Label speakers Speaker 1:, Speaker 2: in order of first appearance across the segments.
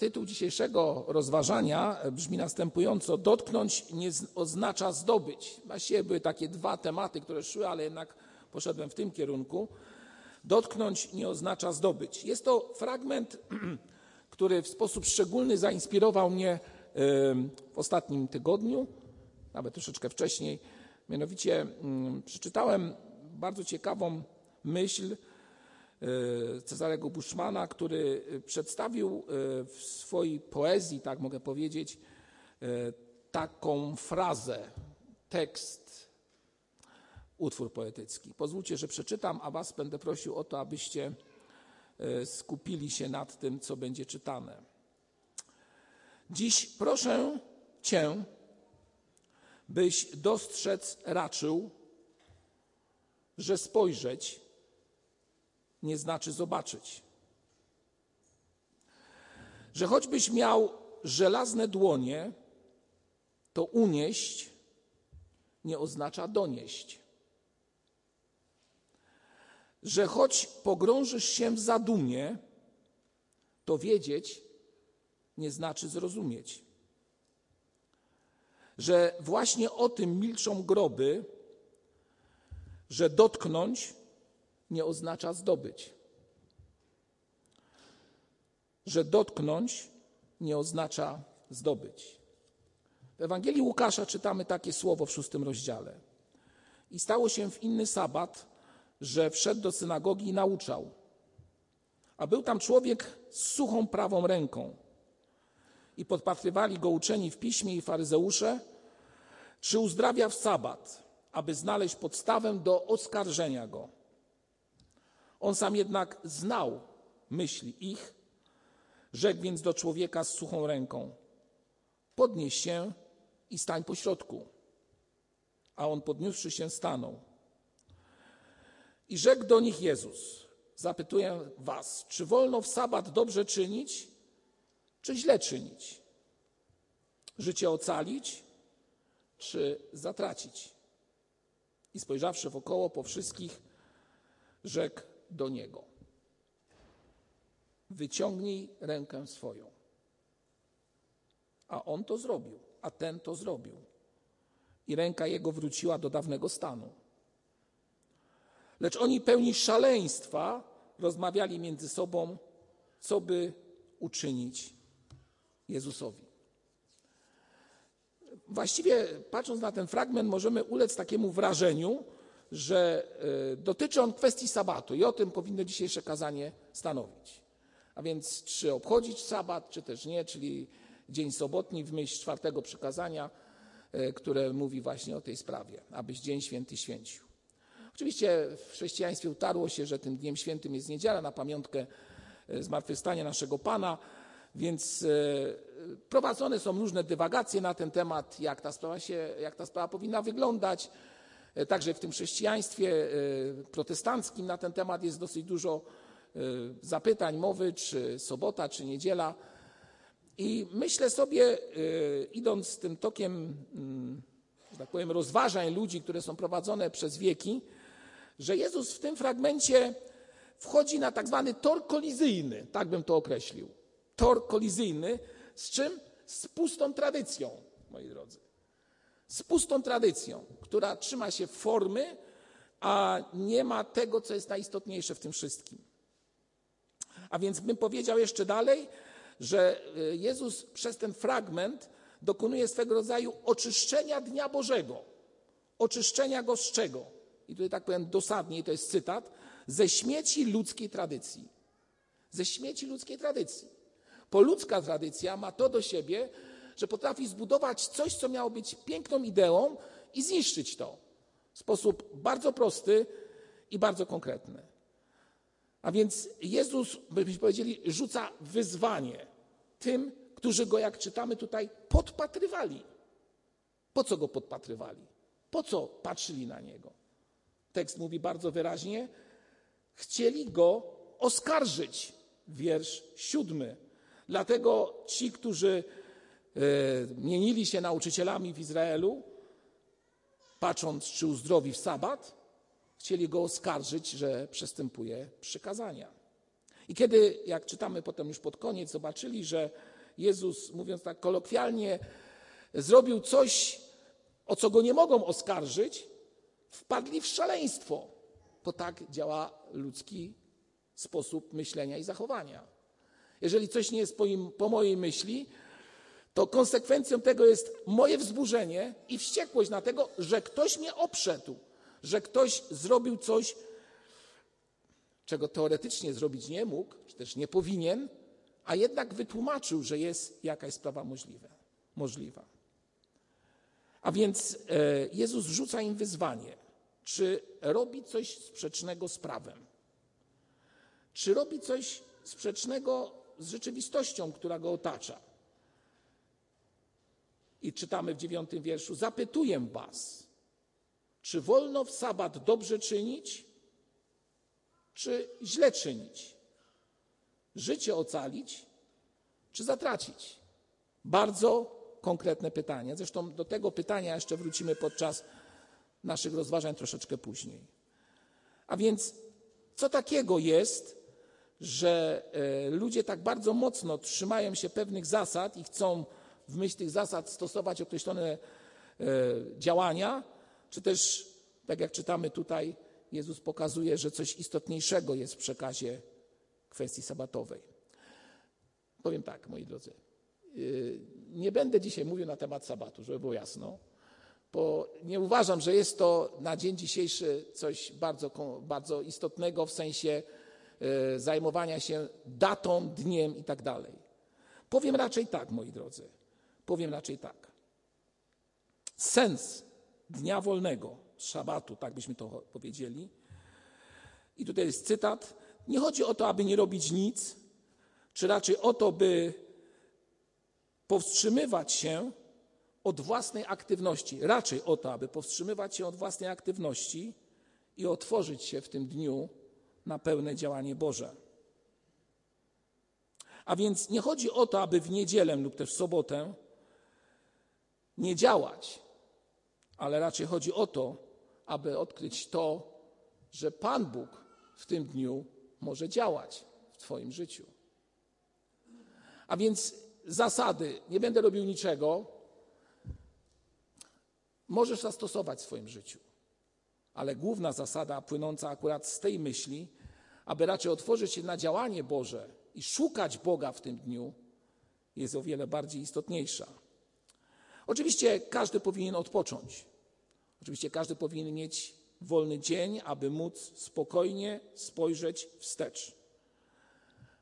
Speaker 1: tytuł dzisiejszego rozważania brzmi następująco: Dotknąć nie oznacza zdobyć. Właściwie były takie dwa tematy, które szły, ale jednak poszedłem w tym kierunku. Dotknąć nie oznacza zdobyć. Jest to fragment, który w sposób szczególny zainspirował mnie w ostatnim tygodniu, nawet troszeczkę wcześniej. Mianowicie mm, przeczytałem bardzo ciekawą myśl Cezarego Buszmana, który przedstawił e, w swojej poezji, tak mogę powiedzieć, taką frazę, tekst, utwór poetycki. Pozwólcie, że przeczytam, a Was będę prosił o to, abyście skupili się nad tym, co będzie czytane. Dziś proszę Cię, byś dostrzec raczył, że spojrzeć nie znaczy zobaczyć. Że choćbyś miał żelazne dłonie, to unieść nie oznacza donieść. Że choć pogrążysz się w zadumie, to wiedzieć nie znaczy zrozumieć. Że właśnie o tym milczą groby, że dotknąć nie oznacza zdobyć. Że dotknąć nie oznacza zdobyć. W Ewangelii Łukasza czytamy takie słowo w szóstym rozdziale. I stało się w inny sabat, że wszedł do synagogi i nauczał. A był tam człowiek z suchą prawą ręką. I podpatrywali go uczeni w piśmie i faryzeusze, czy uzdrawia w sabat aby znaleźć podstawę do oskarżenia go. On sam jednak znał myśli ich, rzekł więc do człowieka z suchą ręką: Podnieś się i stań po środku. A on podniósłszy się stanął. I rzekł do nich Jezus: Zapytuję was, czy wolno w sabat dobrze czynić, czy źle czynić? Życie ocalić, czy zatracić? I spojrzawszy wokoło po wszystkich, rzekł do niego: Wyciągnij rękę swoją. A on to zrobił, a ten to zrobił. I ręka jego wróciła do dawnego stanu. Lecz oni pełni szaleństwa rozmawiali między sobą, co by uczynić Jezusowi. Właściwie patrząc na ten fragment, możemy ulec takiemu wrażeniu, że e, dotyczy on kwestii sabatu i o tym powinno dzisiejsze kazanie stanowić. A więc czy obchodzić sabat, czy też nie, czyli dzień sobotni w myśl czwartego przykazania, e, które mówi właśnie o tej sprawie, abyś dzień święty święcił. Oczywiście w chrześcijaństwie utarło się, że tym dniem świętym jest niedziela na pamiątkę e, zmartwychwstania naszego Pana, więc Prowadzone są różne dywagacje na ten temat, jak ta sprawa, się, jak ta sprawa powinna wyglądać. E, także w tym chrześcijaństwie e, protestanckim na ten temat jest dosyć dużo e, zapytań, mowy, czy sobota, czy niedziela. I myślę sobie, idąc tym tokiem, mm, że tak powiem, rozważań ludzi, które są prowadzone przez wieki, że Jezus w tym fragmencie wchodzi na tak zwany tor kolizyjny, tak bym to określił. Tor kolizyjny, z czym? Z pustą tradycją, moi drodzy. Z pustą tradycją, która trzyma się formy, a nie ma tego, co jest najistotniejsze w tym wszystkim. A więc bym powiedział jeszcze dalej, że y, Jezus przez ten fragment dokonuje swego rodzaju oczyszczenia Dnia Bożego. Oczyszczenia go z czego? I tutaj tak powiem dosadnie, to jest cytat, ze śmieci ludzkiej tradycji. Ze śmieci ludzkiej tradycji. Poludzka tradycja ma to do siebie, że potrafi zbudować coś, co miało być piękną ideą i zniszczyć to w sposób bardzo prosty i bardzo konkretny. A więc Jezus, byśmy powiedzieli, rzuca wyzwanie tym, którzy go, jak czytamy tutaj, podpatrywali. Po co go podpatrywali? Po co patrzyli na niego? Tekst mówi bardzo wyraźnie: chcieli go oskarżyć. Wiersz siódmy. Dlatego ci, którzy mienili się nauczycielami w Izraelu, patrząc, czy uzdrowi w sabat, chcieli go oskarżyć, że przestępuje przykazania. I kiedy, jak czytamy potem już pod koniec, zobaczyli, że Jezus, mówiąc tak kolokwialnie, zrobił coś, o co go nie mogą oskarżyć, wpadli w szaleństwo, bo tak działa ludzki sposób myślenia i zachowania. Jeżeli coś nie jest po, im, po mojej myśli, to konsekwencją tego jest moje wzburzenie i wściekłość na tego, że ktoś mnie oprzedł, że ktoś zrobił coś, czego teoretycznie zrobić nie mógł, czy też nie powinien, a jednak wytłumaczył, że jest jakaś sprawa możliwa. możliwa. A więc e, Jezus rzuca im wyzwanie, czy robi coś sprzecznego z prawem, czy robi coś sprzecznego z rzeczywistością, która go otacza. I czytamy w dziewiątym wierszu: Zapytuję Was, czy wolno w sabat dobrze czynić, czy źle czynić? Życie ocalić, czy zatracić? Bardzo konkretne pytanie. Zresztą do tego pytania jeszcze wrócimy podczas naszych rozważań troszeczkę później. A więc, co takiego jest, że e, ludzie tak bardzo mocno trzymają się pewnych zasad i chcą w myśl tych zasad stosować określone e, działania, czy też, tak jak czytamy tutaj, Jezus pokazuje, że coś istotniejszego jest w przekazie kwestii sabatowej. Powiem tak, moi drodzy. Y, nie będę dzisiaj mówił na temat sabatu, żeby było jasno, bo nie uważam, że jest to na dzień dzisiejszy coś bardzo, bardzo istotnego w sensie y, zajmowania się datą, dniem i tak dalej. Powiem raczej tak, moi drodzy. Powiem raczej tak. Sens dnia wolnego, szabatu, tak byśmy to powiedzieli. I tutaj jest cytat. Nie chodzi o to, aby nie robić nic, czy raczej o to, by powstrzymywać się od własnej aktywności. Raczej o to, aby powstrzymywać się od własnej aktywności i otworzyć się w tym dniu na pełne działanie Boże. A więc nie chodzi o to, aby w niedzielę lub też w sobotę nie działać, ale raczej chodzi o to, aby odkryć to, że Pan Bóg w tym dniu może działać w Twoim życiu. A więc zasady, nie będę robił niczego, możesz zastosować w swoim życiu. Ale główna zasada płynąca akurat z tej myśli, aby raczej otworzyć się na działanie Boże i szukać Boga w tym dniu, jest o wiele bardziej istotniejsza. Oczywiście każdy powinien odpocząć. Oczywiście każdy powinien mieć wolny dzień, aby móc spokojnie spojrzeć wstecz,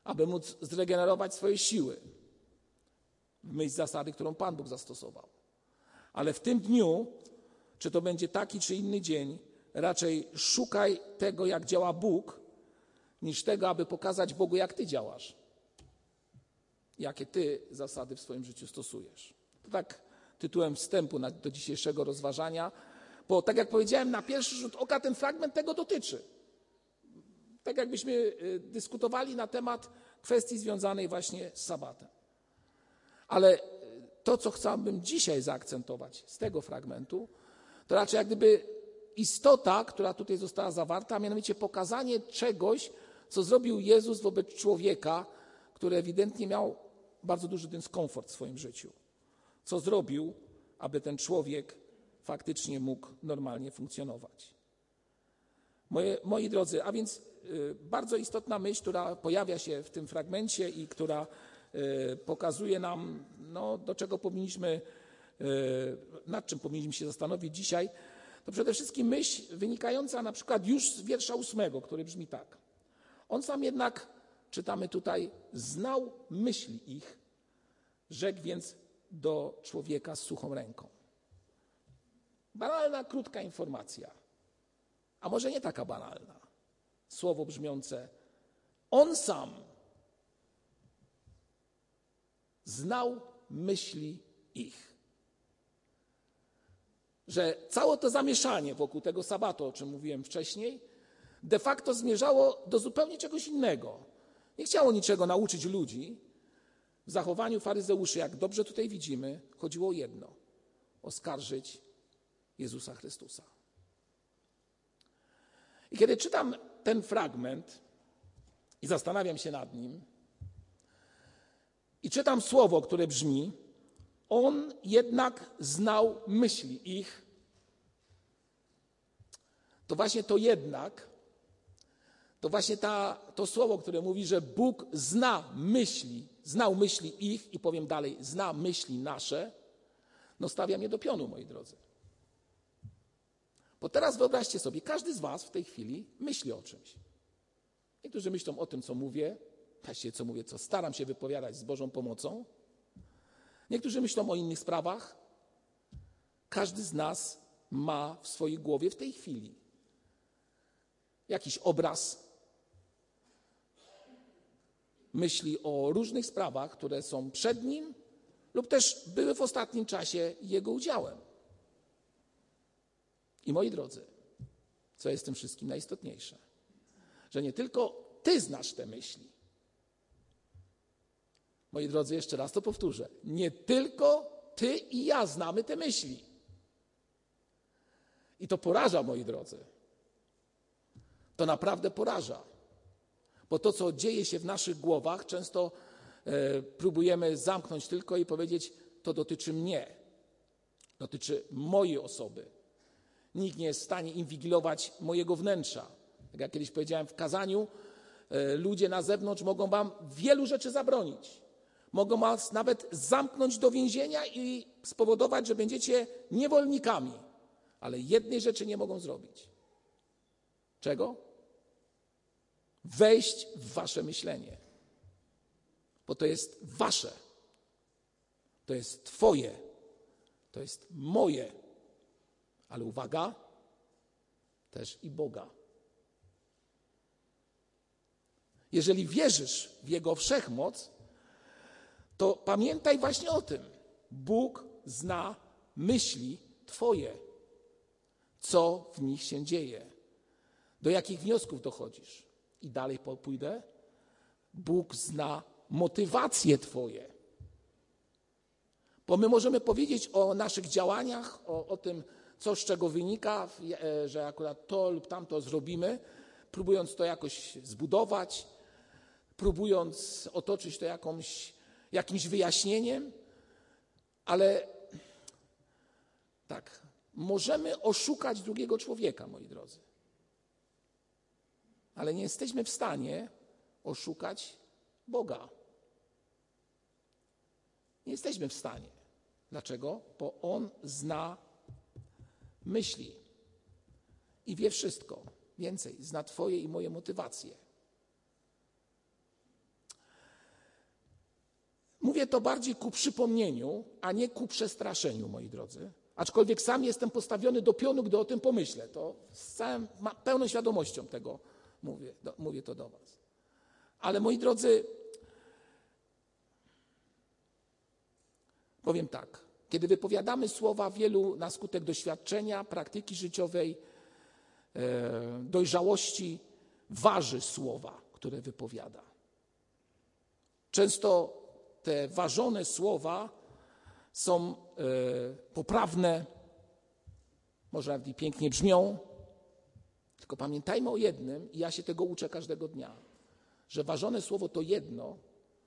Speaker 1: aby móc zregenerować swoje siły w myśl zasady, którą Pan Bóg zastosował. Ale w tym dniu, czy to będzie taki czy inny dzień, raczej szukaj tego, jak działa Bóg, niż tego, aby pokazać Bogu, jak Ty działasz. Jakie Ty zasady w swoim życiu stosujesz. To tak tytułem wstępu do dzisiejszego rozważania, bo tak jak powiedziałem, na pierwszy rzut oka ten fragment tego dotyczy. Tak jakbyśmy y, dyskutowali na temat kwestii związanej właśnie z sabatem. Ale y, to, co chciałbym dzisiaj zaakcentować z tego fragmentu, to raczej jak gdyby istota, która tutaj została zawarta, a mianowicie pokazanie czegoś, co zrobił Jezus wobec człowieka, który ewidentnie miał bardzo duży dyskomfort w swoim życiu. Co zrobił, aby ten człowiek faktycznie mógł normalnie funkcjonować. Moje, moi drodzy, a więc y, bardzo istotna myśl, która pojawia się w tym fragmencie i która y, pokazuje nam, no, do czego powinniśmy, y, nad czym powinniśmy się zastanowić dzisiaj, to przede wszystkim myśl wynikająca na przykład już z wiersza ósmego, który brzmi tak. On sam jednak, czytamy tutaj, znał myśli ich, rzekł więc do człowieka z suchą ręką. Banalna, krótka informacja. A może nie taka banalna. Słowo brzmiące: On sam znał myśli ich. Że całe to zamieszanie wokół tego sabatu, o czym mówiłem wcześniej, de facto zmierzało do zupełnie czegoś innego. Nie chciało niczego nauczyć ludzi. W zachowaniu faryzeuszy, jak dobrze tutaj widzimy, chodziło o jedno: oskarżyć Jezusa Chrystusa. I kiedy czytam ten fragment, i zastanawiam się nad nim. I czytam słowo, które brzmi: On jednak znał myśli ich. To właśnie to jednak, to właśnie ta, to słowo, które mówi, że Bóg zna myśli, znał myśli ich i powiem dalej, zna myśli nasze, no stawia mnie do pionu, moi drodzy. Bo teraz wyobraźcie sobie, każdy z Was w tej chwili myśli o czymś. Niektórzy myślą o tym, co mówię, właściwie co mówię, co staram się wypowiadać z Bożą pomocą. Niektórzy myślą o innych sprawach. Każdy z nas ma w swojej głowie w tej chwili jakiś obraz, myśli o różnych sprawach, które są przed nim lub też były w ostatnim czasie jego udziałem. I moi drodzy, co jest tym wszystkim najistotniejsze, że nie tylko ty znasz te myśli. Moi drodzy, jeszcze raz to powtórzę. Nie tylko ty i ja znamy te myśli. I to poraża, moi drodzy. To naprawdę poraża. Bo to, co dzieje się w naszych głowach, często e, próbujemy zamknąć tylko i powiedzieć: To dotyczy mnie, dotyczy mojej osoby. Nikt nie jest w stanie inwigilować mojego wnętrza. Tak jak kiedyś powiedziałem w kazaniu, e, ludzie na zewnątrz mogą wam wielu rzeczy zabronić. Mogą was nawet zamknąć do więzienia i spowodować, że będziecie niewolnikami. Ale jednej rzeczy nie mogą zrobić. Czego? Wejść w wasze myślenie. Bo to jest wasze. To jest twoje. To jest moje. Ale uwaga, też i Boga. Jeżeli wierzysz w Jego wszechmoc, to pamiętaj właśnie o tym. Bóg zna myśli Twoje, co w nich się dzieje, do jakich wniosków dochodzisz. I dalej pójdę. Bóg zna motywacje Twoje. Bo my możemy powiedzieć o naszych działaniach, o, o tym, co z czego wynika, e, że akurat to lub tamto zrobimy, próbując to jakoś zbudować, próbując otoczyć to jakąś, jakimś wyjaśnieniem, ale tak, możemy oszukać drugiego człowieka, moi drodzy. Ale nie jesteśmy w stanie oszukać Boga. Nie jesteśmy w stanie. Dlaczego? Bo On zna myśli i wie wszystko. Więcej, zna Twoje i moje motywacje. Mówię to bardziej ku przypomnieniu, a nie ku przestraszeniu, moi drodzy. Aczkolwiek sam jestem postawiony do pionu, gdy o tym pomyślę. To z całą, pełną świadomością tego mówię, do, mówię to do Was. Ale moi drodzy, powiem tak. Kiedy wypowiadamy słowa wielu na skutek doświadczenia, praktyki życiowej, e, dojrzałości, waży słowa, które wypowiada. Często te ważone słowa są e, poprawne, może nawet i pięknie brzmią, tylko pamiętajmy o jednym, i ja się tego uczę każdego dnia, że ważone słowo to jedno,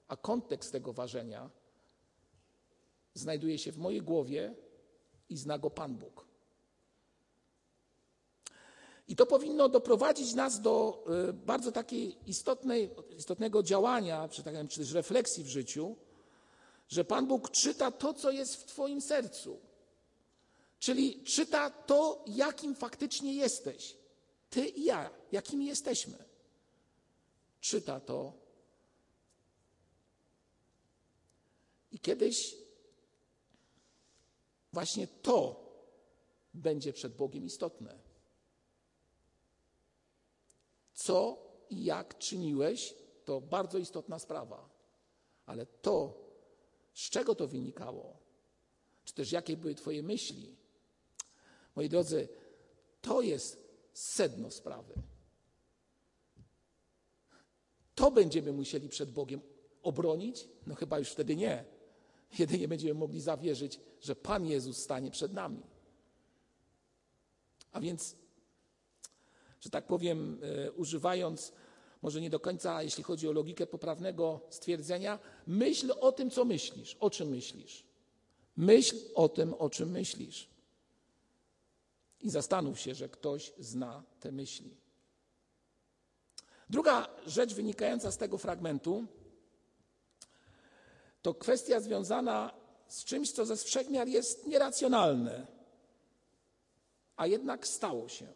Speaker 1: a kontekst tego ważenia znajduje się w mojej głowie i zna go Pan Bóg. I to powinno doprowadzić nas do y, bardzo takiej istotnej, istotnego działania, czy, tak, czy też refleksji w życiu, że Pan Bóg czyta to, co jest w Twoim sercu. Czyli czyta to, jakim faktycznie jesteś. Ty i ja, jakimi jesteśmy. Czyta to. I kiedyś Właśnie to będzie przed Bogiem istotne. Co i jak czyniłeś, to bardzo istotna sprawa. Ale to, z czego to wynikało, czy też jakie były Twoje myśli, moi drodzy, to jest sedno sprawy. To będziemy musieli przed Bogiem obronić? No chyba już wtedy nie. Jedynie będziemy mogli zawierzyć, że Pan Jezus stanie przed nami. A więc, że tak powiem, e, używając może nie do końca, jeśli chodzi o logikę poprawnego stwierdzenia, myśl o tym, co myślisz. O czym myślisz? Myśl o tym, o czym myślisz. I zastanów się, że ktoś zna te myśli. Druga rzecz wynikająca z tego fragmentu to kwestia związana z czymś, co ze wszechmiar jest nieracjonalne, a jednak stało się.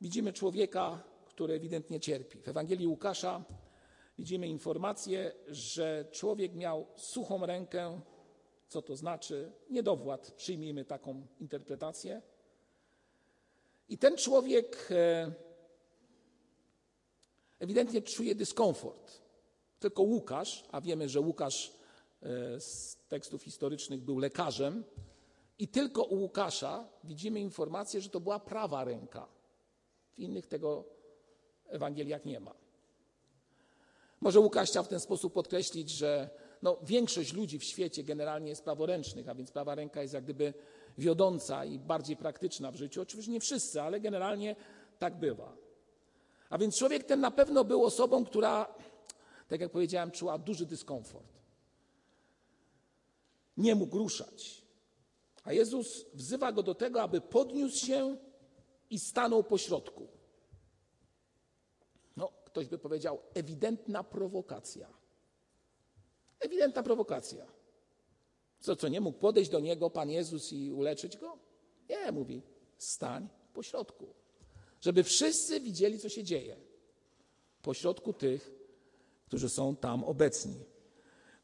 Speaker 1: Widzimy człowieka, który ewidentnie cierpi. W Ewangelii Łukasza widzimy informację, że człowiek miał suchą rękę. Co to znaczy? Niedowład, przyjmijmy taką interpretację. I ten człowiek e, ewidentnie czuje dyskomfort. Tylko Łukasz, a wiemy, że Łukasz e, z tekstów historycznych był lekarzem, i tylko u Łukasza widzimy informację, że to była prawa ręka. W innych tego Ewangeliach nie ma. Może Łukasz chciał w ten sposób podkreślić, że no, większość ludzi w świecie generalnie jest praworęcznych, a więc prawa ręka jest jak gdyby wiodąca i bardziej praktyczna w życiu. Oczywiście nie wszyscy, ale generalnie tak bywa. A więc człowiek ten na pewno był osobą, która, tak jak powiedziałem, czuła duży dyskomfort. Nie mógł ruszać. A Jezus wzywa go do tego, aby podniósł się i stanął po środku. No, ktoś by powiedział, ewidentna prowokacja. Ewidentna prowokacja. Co, co, nie mógł podejść do niego Pan Jezus i uleczyć go? Nie, mówi, stań po środku. Żeby wszyscy widzieli, co się dzieje. Po środku tych, którzy są tam obecni,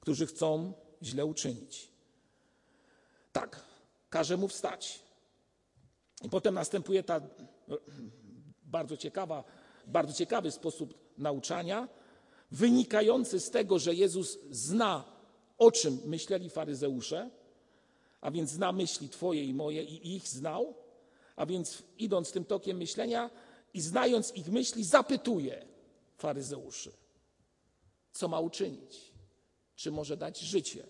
Speaker 1: którzy chcą źle uczynić. Tak, każe mu wstać. I potem następuje ta no, bardzo ciekawa, bardzo ciekawy sposób nauczania, wynikający z tego, że Jezus zna, o czym myśleli faryzeusze, a więc zna myśli Twoje i moje i ich znał, a więc idąc tym tokiem myślenia i znając ich myśli, zapytuje faryzeuszy, co ma uczynić, czy może dać życie,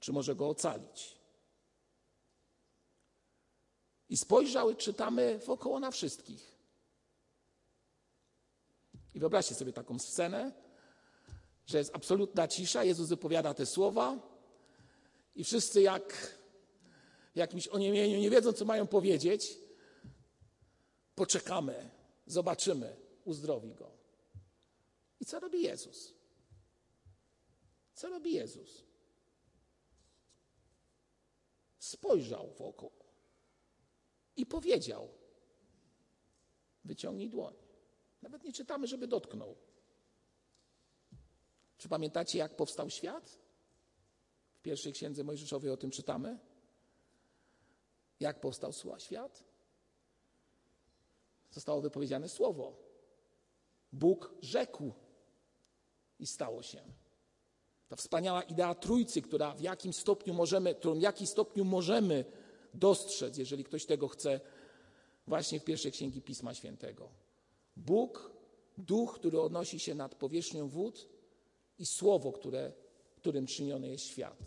Speaker 1: czy może go ocalić. I spojrzał, czytamy wokoło na wszystkich. I wyobraźcie sobie taką scenę, że jest absolutna cisza, Jezus wypowiada te słowa i wszyscy jak w jakimś oniemieniu nie wiedzą, co mają powiedzieć. Poczekamy, zobaczymy, uzdrowi go. I co robi Jezus? Co robi Jezus? Spojrzał wokół i powiedział: Wyciągnij dłoń. Nawet nie czytamy, żeby dotknął. Czy pamiętacie, jak powstał świat? W pierwszej księdze Mojżeszowej o tym czytamy. Jak powstał świat? Zostało wypowiedziane słowo. Bóg rzekł i stało się. Ta wspaniała idea trójcy, która w jakim stopniu możemy, którą w jakim stopniu możemy dostrzec, jeżeli ktoś tego chce, właśnie w pierwszej księgi Pisma Świętego. Bóg, duch, który odnosi się nad powierzchnią wód i słowo, które, którym czyniony jest świat.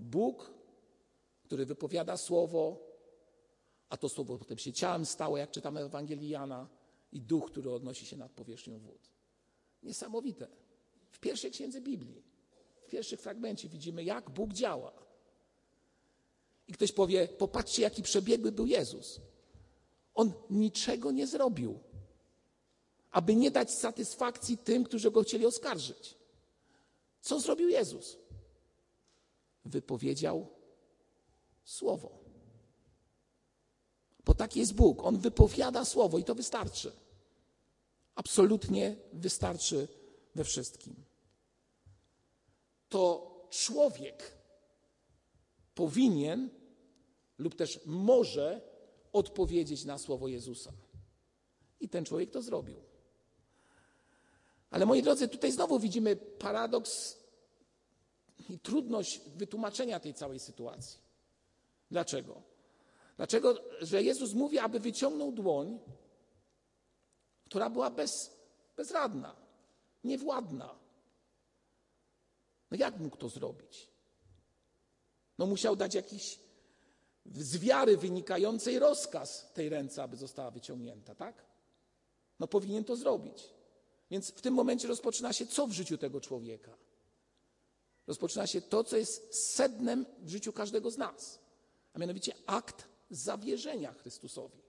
Speaker 1: Bóg, który wypowiada słowo, a to słowo potem się ciałem stało, jak czytamy Ewangelii Jana, i duch, który odnosi się nad powierzchnią wód. Niesamowite. W pierwszej księdze Biblii, w pierwszym fragmencie widzimy, jak Bóg działa. I ktoś powie: Popatrzcie, jaki przebiegły był Jezus. On niczego nie zrobił, aby nie dać satysfakcji tym, którzy go chcieli oskarżyć. Co zrobił Jezus? Wypowiedział słowo. Bo taki jest Bóg. On wypowiada słowo i to wystarczy. Absolutnie wystarczy we wszystkim. To człowiek powinien lub też może odpowiedzieć na słowo Jezusa. I ten człowiek to zrobił. Ale moi drodzy, tutaj znowu widzimy paradoks i trudność wytłumaczenia tej całej sytuacji. Dlaczego? Dlaczego, że Jezus mówi, aby wyciągnął dłoń, która była bez, bezradna, niewładna. No jak mógł to zrobić? No musiał dać jakiś z wiary wynikającej rozkaz tej ręce, aby została wyciągnięta, tak? No powinien to zrobić. Więc w tym momencie rozpoczyna się co w życiu tego człowieka? Rozpoczyna się to, co jest sednem w życiu każdego z nas, a mianowicie akt zawierzenia Chrystusowi.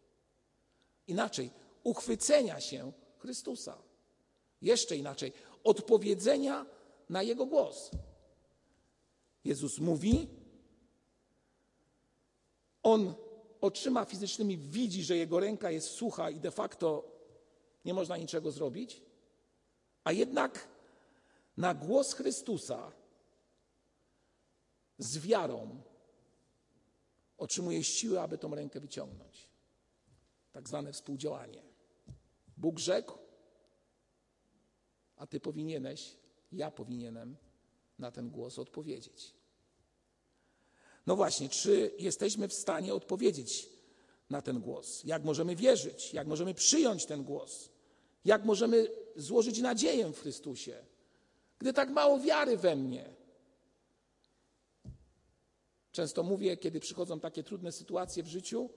Speaker 1: Inaczej, uchwycenia się Chrystusa. Jeszcze inaczej, odpowiedzenia na Jego głos. Jezus mówi, on oczyma fizycznymi widzi, że jego ręka jest sucha i de facto nie można niczego zrobić, a jednak na głos Chrystusa z wiarą otrzymuje siłę, aby tą rękę wyciągnąć. Tak zwane współdziałanie. Bóg rzekł, a ty powinieneś, ja powinienem na ten głos odpowiedzieć. No właśnie, czy jesteśmy w stanie odpowiedzieć na ten głos? Jak możemy wierzyć? Jak możemy przyjąć ten głos? Jak możemy złożyć nadzieję w Chrystusie? Gdy tak mało wiary we mnie. Często mówię, kiedy przychodzą takie trudne sytuacje w życiu,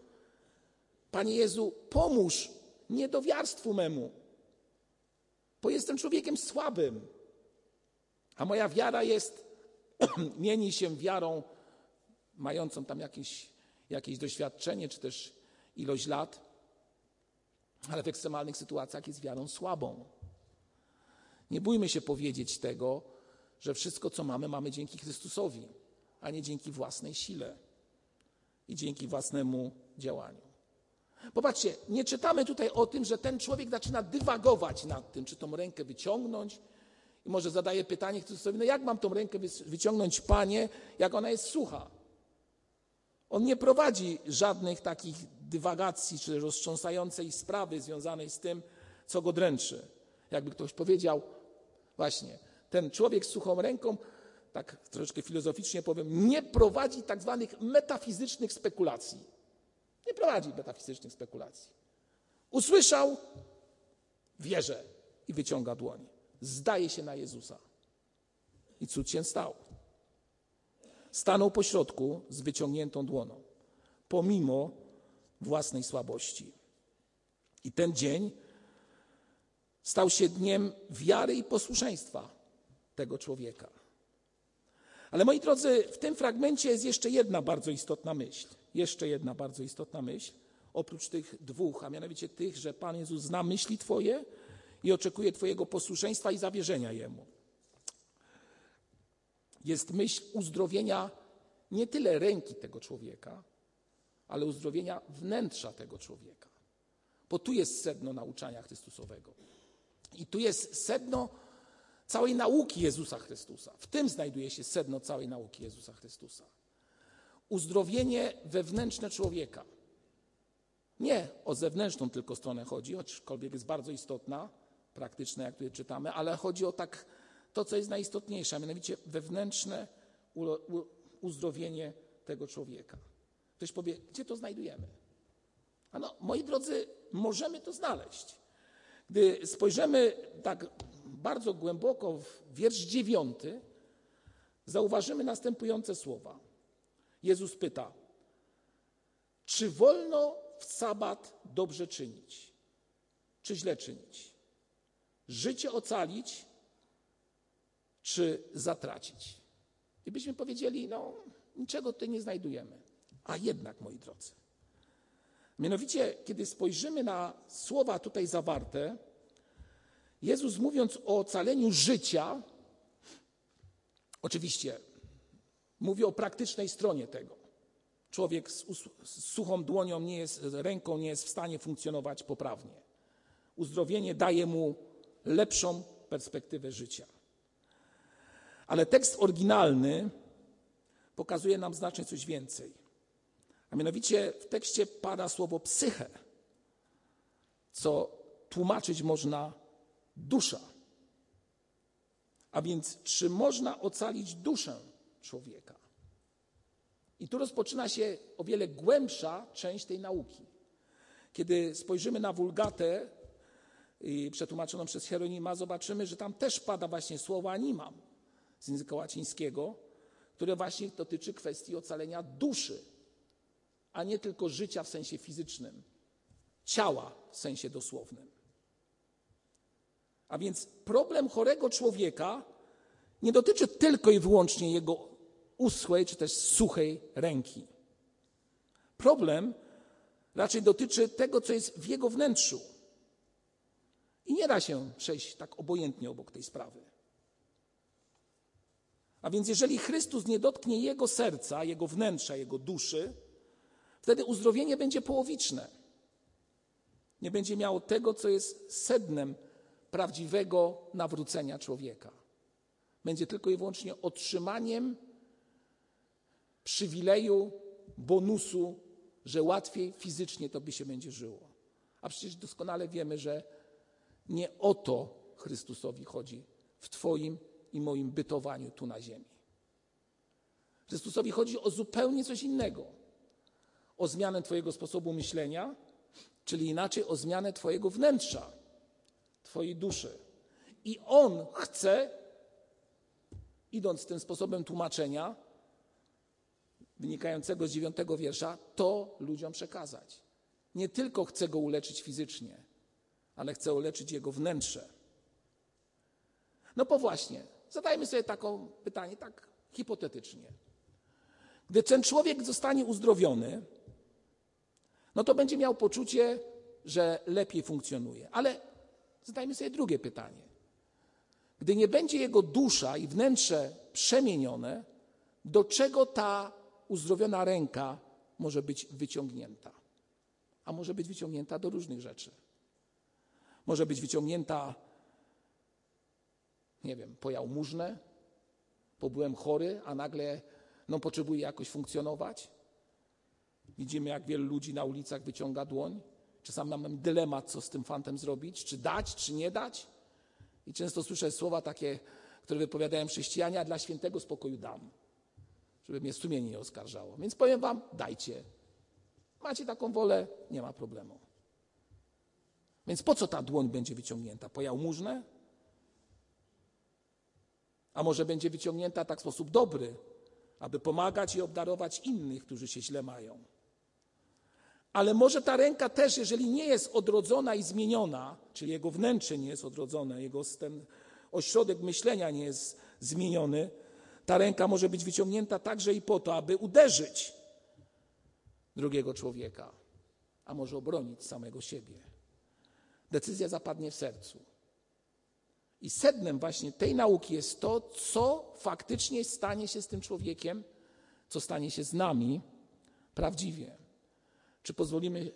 Speaker 1: Panie Jezu, pomóż niedowiarstwu memu, bo jestem człowiekiem słabym, a moja wiara jest, mieni się wiarą mającą tam jakieś, jakieś doświadczenie, czy też ilość lat, ale w ekstremalnych sytuacjach jest wiarą słabą. Nie bójmy się powiedzieć tego, że wszystko, co mamy, mamy dzięki Chrystusowi, a nie dzięki własnej sile i dzięki własnemu działaniu. Popatrzcie, nie czytamy tutaj o tym, że ten człowiek zaczyna dywagować nad tym, czy tą rękę wyciągnąć. I może zadaje pytanie Chrystusowi, no jak mam tą rękę wyciągnąć, Panie, jak ona jest sucha? On nie prowadzi żadnych takich dywagacji czy roztrząsającej sprawy związanej z tym, co go dręczy. Jakby ktoś powiedział, właśnie, ten człowiek z suchą ręką, tak troszeczkę filozoficznie powiem, nie prowadzi tak zwanych metafizycznych spekulacji. Nie prowadzi metafizycznych spekulacji. Usłyszał, wierzę i wyciąga dłoń. Zdaje się na Jezusa. I cud się stał. Stanął pośrodku z wyciągniętą dłoną, pomimo własnej słabości. I ten dzień stał się dniem wiary i posłuszeństwa tego człowieka. Ale moi drodzy, w tym fragmencie jest jeszcze jedna bardzo istotna myśl. Jeszcze jedna bardzo istotna myśl, oprócz tych dwóch, a mianowicie tych, że Pan Jezus zna myśli Twoje i oczekuje Twojego posłuszeństwa i zawierzenia Jemu jest myśl uzdrowienia nie tyle ręki tego człowieka, ale uzdrowienia wnętrza tego człowieka. Bo tu jest sedno nauczania Chrystusowego. I tu jest sedno całej nauki Jezusa Chrystusa. W tym znajduje się sedno całej nauki Jezusa Chrystusa. Uzdrowienie wewnętrzne człowieka. Nie o zewnętrzną tylko stronę chodzi, aczkolwiek jest bardzo istotna, praktyczna, jak tutaj czytamy, ale chodzi o tak to, co jest najistotniejsze, a mianowicie wewnętrzne uzdrowienie tego człowieka. Ktoś powie, gdzie to znajdujemy? A no, moi drodzy, możemy to znaleźć. Gdy spojrzymy tak bardzo głęboko w wiersz dziewiąty, zauważymy następujące słowa. Jezus pyta, czy wolno w sabat dobrze czynić, czy źle czynić? Życie ocalić, czy zatracić. I byśmy powiedzieli, no niczego tutaj nie znajdujemy. A jednak, moi drodzy. Mianowicie, kiedy spojrzymy na słowa tutaj zawarte, Jezus mówiąc o ocaleniu życia, oczywiście mówi o praktycznej stronie tego. Człowiek z, z suchą dłonią, nie jest, ręką nie jest w stanie funkcjonować poprawnie. Uzdrowienie daje mu lepszą perspektywę życia. Ale tekst oryginalny pokazuje nam znacznie coś więcej. A mianowicie w tekście pada słowo psyche, co tłumaczyć można dusza. A więc, czy można ocalić duszę człowieka? I tu rozpoczyna się o wiele głębsza część tej nauki. Kiedy spojrzymy na wulgatę przetłumaczoną przez Hieronima, zobaczymy, że tam też pada właśnie słowo animam z języka łacińskiego, które właśnie dotyczy kwestii ocalenia duszy. A nie tylko życia w sensie fizycznym, ciała w sensie dosłownym. A więc problem chorego człowieka nie dotyczy tylko i wyłącznie jego uschłej czy też suchej ręki. Problem raczej dotyczy tego, co jest w jego wnętrzu. I nie da się przejść tak obojętnie obok tej sprawy. A więc, jeżeli Chrystus nie dotknie jego serca, jego wnętrza, jego duszy, wtedy uzdrowienie będzie połowiczne. Nie będzie miało tego, co jest sednem prawdziwego nawrócenia człowieka. Będzie tylko i wyłącznie otrzymaniem przywileju, bonusu, że łatwiej fizycznie to by się będzie żyło. A przecież doskonale wiemy, że nie o to Chrystusowi chodzi w Twoim i moim bytowaniu tu na ziemi. Chrystusowi chodzi o zupełnie coś innego. O zmianę Twojego sposobu myślenia, czyli inaczej o zmianę Twojego wnętrza, Twojej duszy. I On chce, idąc tym sposobem tłumaczenia, wynikającego z dziewiątego wiersza, to ludziom przekazać. Nie tylko chce go uleczyć fizycznie, ale chce uleczyć jego wnętrze. No bo właśnie, zadajmy sobie takie pytanie, tak hipotetycznie. Gdy ten człowiek zostanie uzdrowiony, no to będzie miał poczucie, że lepiej funkcjonuje. Ale zadajmy sobie drugie pytanie. Gdy nie będzie jego dusza i wnętrze przemienione, do czego ta uzdrowiona ręka może być wyciągnięta? A może być wyciągnięta do różnych rzeczy. Może być wyciągnięta, nie wiem, po jałmużnę, bo byłem chory, a nagle no, potrzebuję jakoś funkcjonować. Widzimy, jak wielu ludzi na ulicach wyciąga dłoń. Czasami mam dylemat, co z tym fantem zrobić, czy dać, czy nie dać. I często słyszę słowa takie, które wypowiadają chrześcijanie, a dla świętego spokoju dam, żeby mnie sumienie nie oskarżało. Więc powiem wam, dajcie. Macie taką wolę, nie ma problemu. Więc po co ta dłoń będzie wyciągnięta? Po jałmużnę? A może będzie wyciągnięta tak w sposób dobry, aby pomagać i obdarować innych, którzy się źle mają. Ale może ta ręka też, jeżeli nie jest odrodzona i zmieniona, czyli jego wnętrze nie jest odrodzone, jego ten ośrodek myślenia nie jest zmieniony, ta ręka może być wyciągnięta także i po to, aby uderzyć drugiego człowieka, a może obronić samego siebie. Decyzja zapadnie w sercu. I sednem właśnie tej nauki jest to, co faktycznie stanie się z tym człowiekiem, co stanie się z nami prawdziwie. Czy pozwolimy,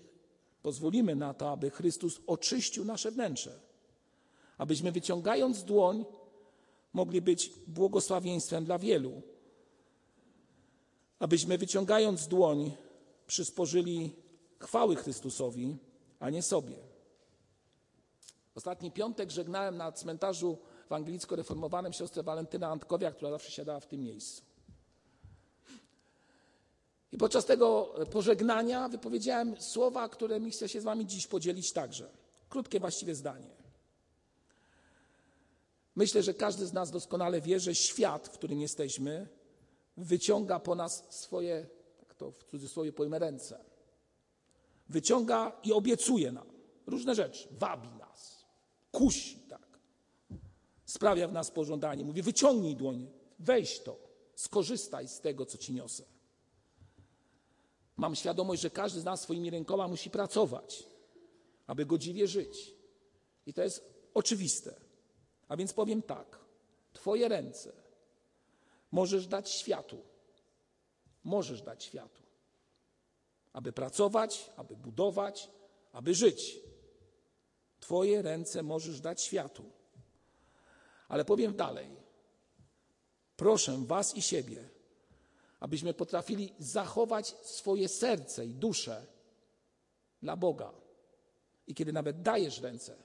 Speaker 1: pozwolimy na to, aby Chrystus oczyścił nasze wnętrze? Abyśmy wyciągając dłoń, mogli być błogosławieństwem dla wielu. Abyśmy wyciągając dłoń, przysporzyli chwały Chrystusowi, a nie sobie. Ostatni piątek żegnałem na cmentarzu ewangelicko-reformowanym siostrę Walentynę Antkowiak, która zawsze siadała w tym miejscu. I podczas tego pożegnania wypowiedziałem słowa, którymi chcę się z wami dziś podzielić także. Krótkie właściwie zdanie. Myślę, że każdy z nas doskonale wie, że świat, w którym jesteśmy, wyciąga po nas swoje, tak to w cudzysłowie pojmę, ręce. Wyciąga i obiecuje nam różne rzeczy, wabi nas, kusi, tak. Sprawia w nas pożądanie. Mówi, wyciągnij dłoń, weź to, skorzystaj z tego, co ci niosę. Mam świadomość, że każdy z nas swoimi rękoma musi pracować, aby godziwie żyć. I to jest oczywiste. A więc powiem tak: Twoje ręce możesz dać światu. Możesz dać światu. Aby pracować, aby budować, aby żyć. Twoje ręce możesz dać światu. Ale powiem dalej. Proszę Was i siebie, abyśmy potrafili zachować swoje serce i duszę dla Boga. I kiedy nawet dajesz ręce,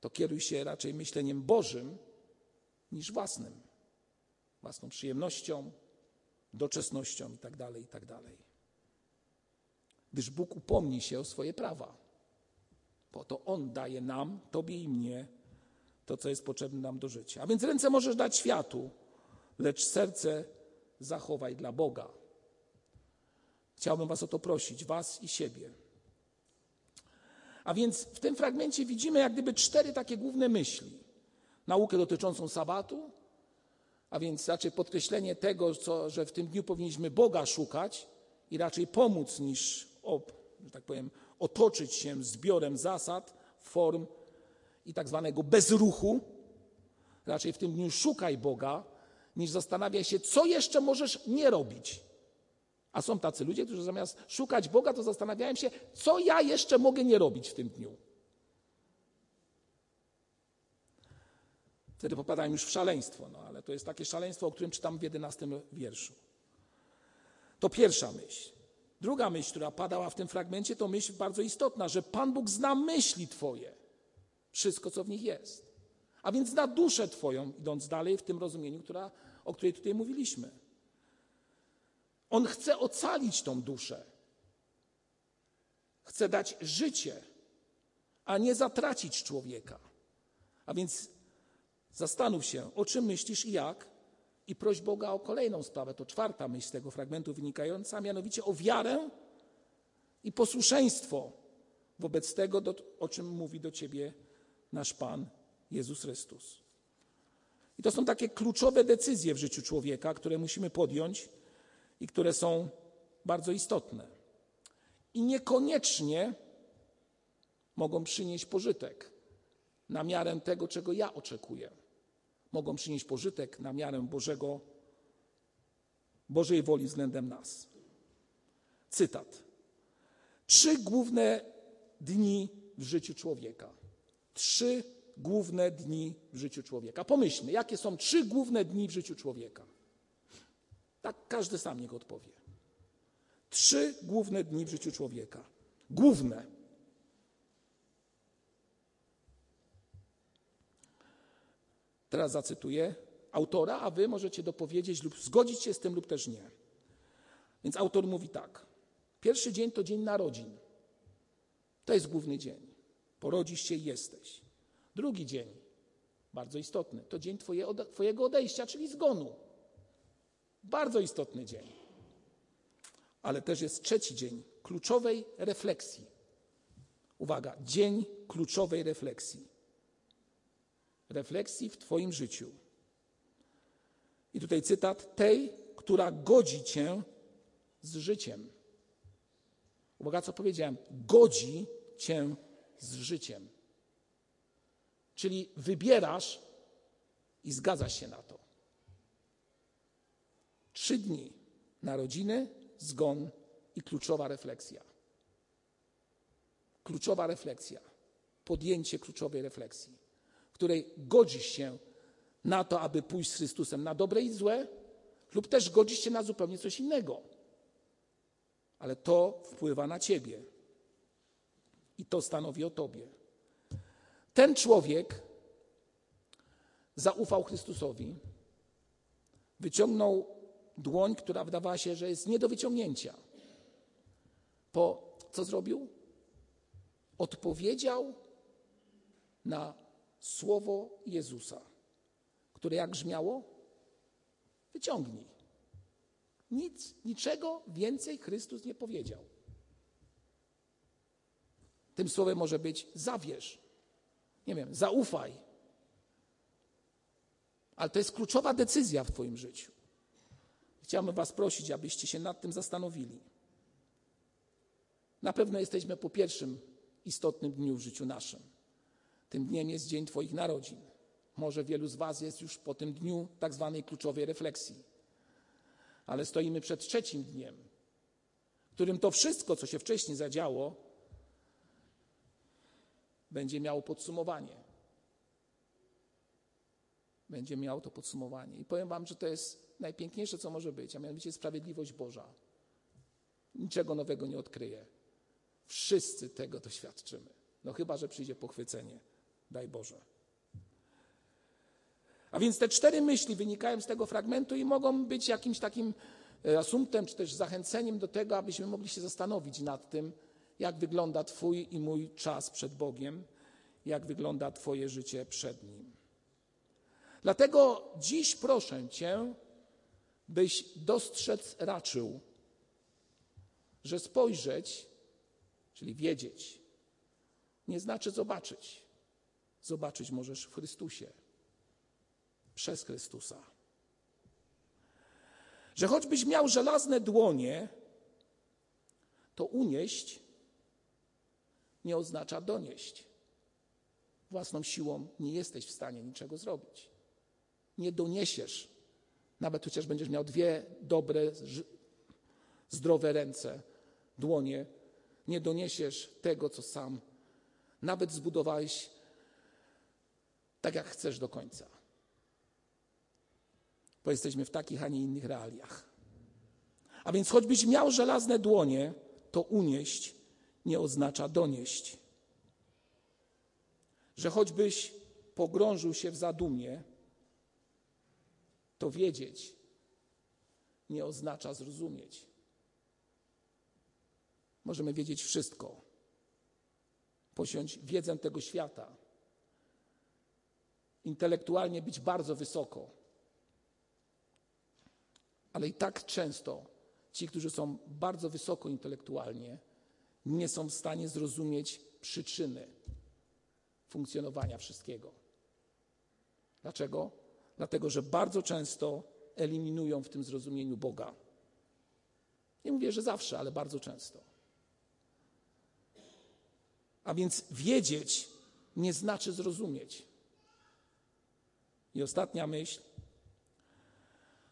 Speaker 1: to kieruj się raczej myśleniem Bożym niż własnym, własną przyjemnością, doczesnością itd., tak itd. Tak Gdyż Bóg upomni się o swoje prawa. Po to On daje nam, Tobie i mnie, to, co jest potrzebne nam do życia. A więc ręce możesz dać światu, lecz serce zachowaj dla Boga. Chciałbym Was o to prosić, Was i siebie. A więc w tym fragmencie widzimy jak gdyby cztery takie główne myśli. Naukę dotyczącą sabatu, a więc raczej podkreślenie tego, co, że w tym dniu powinniśmy Boga szukać i raczej pomóc niż, że tak powiem, otoczyć się zbiorem zasad, form i tak zwanego bezruchu. Raczej w tym dniu szukaj Boga, niż zastanawiaj się, co jeszcze możesz nie robić. A są tacy ludzie, którzy zamiast szukać Boga, to zastanawiają się, co ja jeszcze mogę nie robić w tym dniu. Wtedy popadają już w szaleństwo, no ale to jest takie szaleństwo, o którym czytam w jedenastym wierszu. To pierwsza myśl. Druga myśl, która padała w tym fragmencie, to myśl bardzo istotna, że Pan Bóg zna myśli Twoje, wszystko, co w nich jest. A więc zna duszę Twoją, idąc dalej w tym rozumieniu, która, o której tutaj mówiliśmy. On chce ocalić tą duszę. Chce dać życie, a nie zatracić człowieka. A więc zastanów się, o czym myślisz i jak, i proś Boga o kolejną sprawę. To czwarta myśl z tego fragmentu wynikająca, a mianowicie o wiarę i posłuszeństwo wobec tego, o czym mówi do ciebie nasz Pan Jezus Chrystus. I to są takie kluczowe decyzje w życiu człowieka, które musimy podjąć i które są bardzo istotne. I niekoniecznie mogą przynieść pożytek na miarę tego, czego ja oczekuję. Mogą przynieść pożytek na miarę Bożego, Bożej woli względem nas. Cytat. Trzy główne dni w życiu człowieka. Trzy główne dni w życiu człowieka. Pomyślmy, jakie są trzy główne dni w życiu człowieka. Tak każdy sam niech odpowie. Trzy główne dni w życiu człowieka. Główne. Teraz zacytuję autora, a wy możecie dopowiedzieć lub zgodzić się z tym lub też nie. Więc autor mówi tak. Pierwszy dzień to dzień narodzin. To jest główny dzień. Porodzisz się i jesteś. Drugi dzień, bardzo istotny, to dzień twoje, Twojego odejścia, czyli zgonu. Bardzo istotny dzień. Ale też jest trzeci dzień kluczowej refleksji. Uwaga, dzień kluczowej refleksji. Refleksji w Twoim życiu. I tutaj cytat tej, która godzi Cię z życiem. Uwaga, co powiedziałem. Godzi Cię z życiem. Czyli wybierasz i zgadzasz się na to. Trzy dni narodziny, zgon i kluczowa refleksja. Kluczowa refleksja, podjęcie kluczowej refleksji, w której godzisz się na to, aby pójść z Chrystusem na dobre i złe, lub też godzisz się na zupełnie coś innego. Ale to wpływa na ciebie i to stanowi o tobie. Ten człowiek zaufał Chrystusowi, wyciągnął dłoń, która wydawała się, że jest nie do wyciągnięcia. Po co zrobił? Odpowiedział na słowo Jezusa, które jak brzmiało? Wyciągnij. Nic, niczego więcej Chrystus nie powiedział. Tym słowem może być zawierz. Nie wiem, zaufaj. Ale to jest kluczowa decyzja w Twoim życiu. Chciałbym Was prosić, abyście się nad tym zastanowili. Na pewno jesteśmy po pierwszym istotnym dniu w życiu naszym. Tym dniem jest dzień Twoich narodzin. Może wielu z Was jest już po tym dniu tak zwanej kluczowej refleksji. Ale stoimy przed trzecim dniem, którym to wszystko, co się wcześniej zadziało, będzie miało podsumowanie. Będzie miało to podsumowanie. I powiem Wam, że to jest najpiękniejsze, co może być, a mianowicie sprawiedliwość Boża. Niczego nowego nie odkryję. Wszyscy tego doświadczymy. No chyba, że przyjdzie pochwycenie. Daj Boże. A więc te cztery myśli wynikają z tego fragmentu i mogą być jakimś takim e, asumptem, czy też zachęceniem do tego, abyśmy mogli się zastanowić nad tym, jak wygląda Twój i mój czas przed Bogiem, jak wygląda Twoje życie przed Nim. Dlatego dziś proszę Cię, byś dostrzec raczył że spojrzeć, czyli wiedzieć, nie znaczy zobaczyć. Zobaczyć możesz w Chrystusie, przez Chrystusa. Że choćbyś miał żelazne dłonie, to unieść nie oznacza donieść. Własną siłą nie jesteś w stanie niczego zrobić. Nie doniesiesz, nawet chociaż będziesz miał dwie dobre, zdrowe ręce, dłonie, nie doniesiesz tego, co sam nawet zbudowałeś tak, jak chcesz do końca. Bo jesteśmy w takich, a nie innych realiach. A więc choćbyś miał żelazne dłonie, to unieść nie oznacza donieść. Że choćbyś pogrążył się w zadumie, to wiedzieć nie oznacza zrozumieć. Możemy wiedzieć wszystko, posiąść wiedzę tego świata, intelektualnie być bardzo wysoko, ale i tak często ci, którzy są bardzo wysoko intelektualnie, nie są w stanie zrozumieć przyczyny funkcjonowania wszystkiego. Dlaczego? Dlatego, że bardzo często eliminują w tym zrozumieniu Boga. Nie mówię, że zawsze, ale bardzo często. A więc wiedzieć nie znaczy zrozumieć. I ostatnia myśl,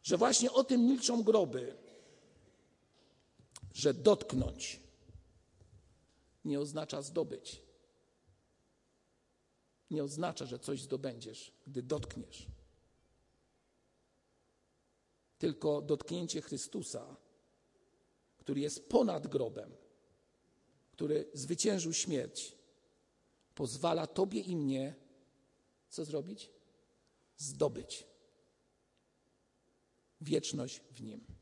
Speaker 1: że właśnie o tym milczą groby, że dotknąć nie oznacza zdobyć. Nie oznacza, że coś zdobędziesz, gdy dotkniesz. Tylko dotknięcie Chrystusa, który jest ponad grobem, który zwyciężył śmierć, pozwala Tobie i mnie co zrobić? Zdobyć wieczność w Nim.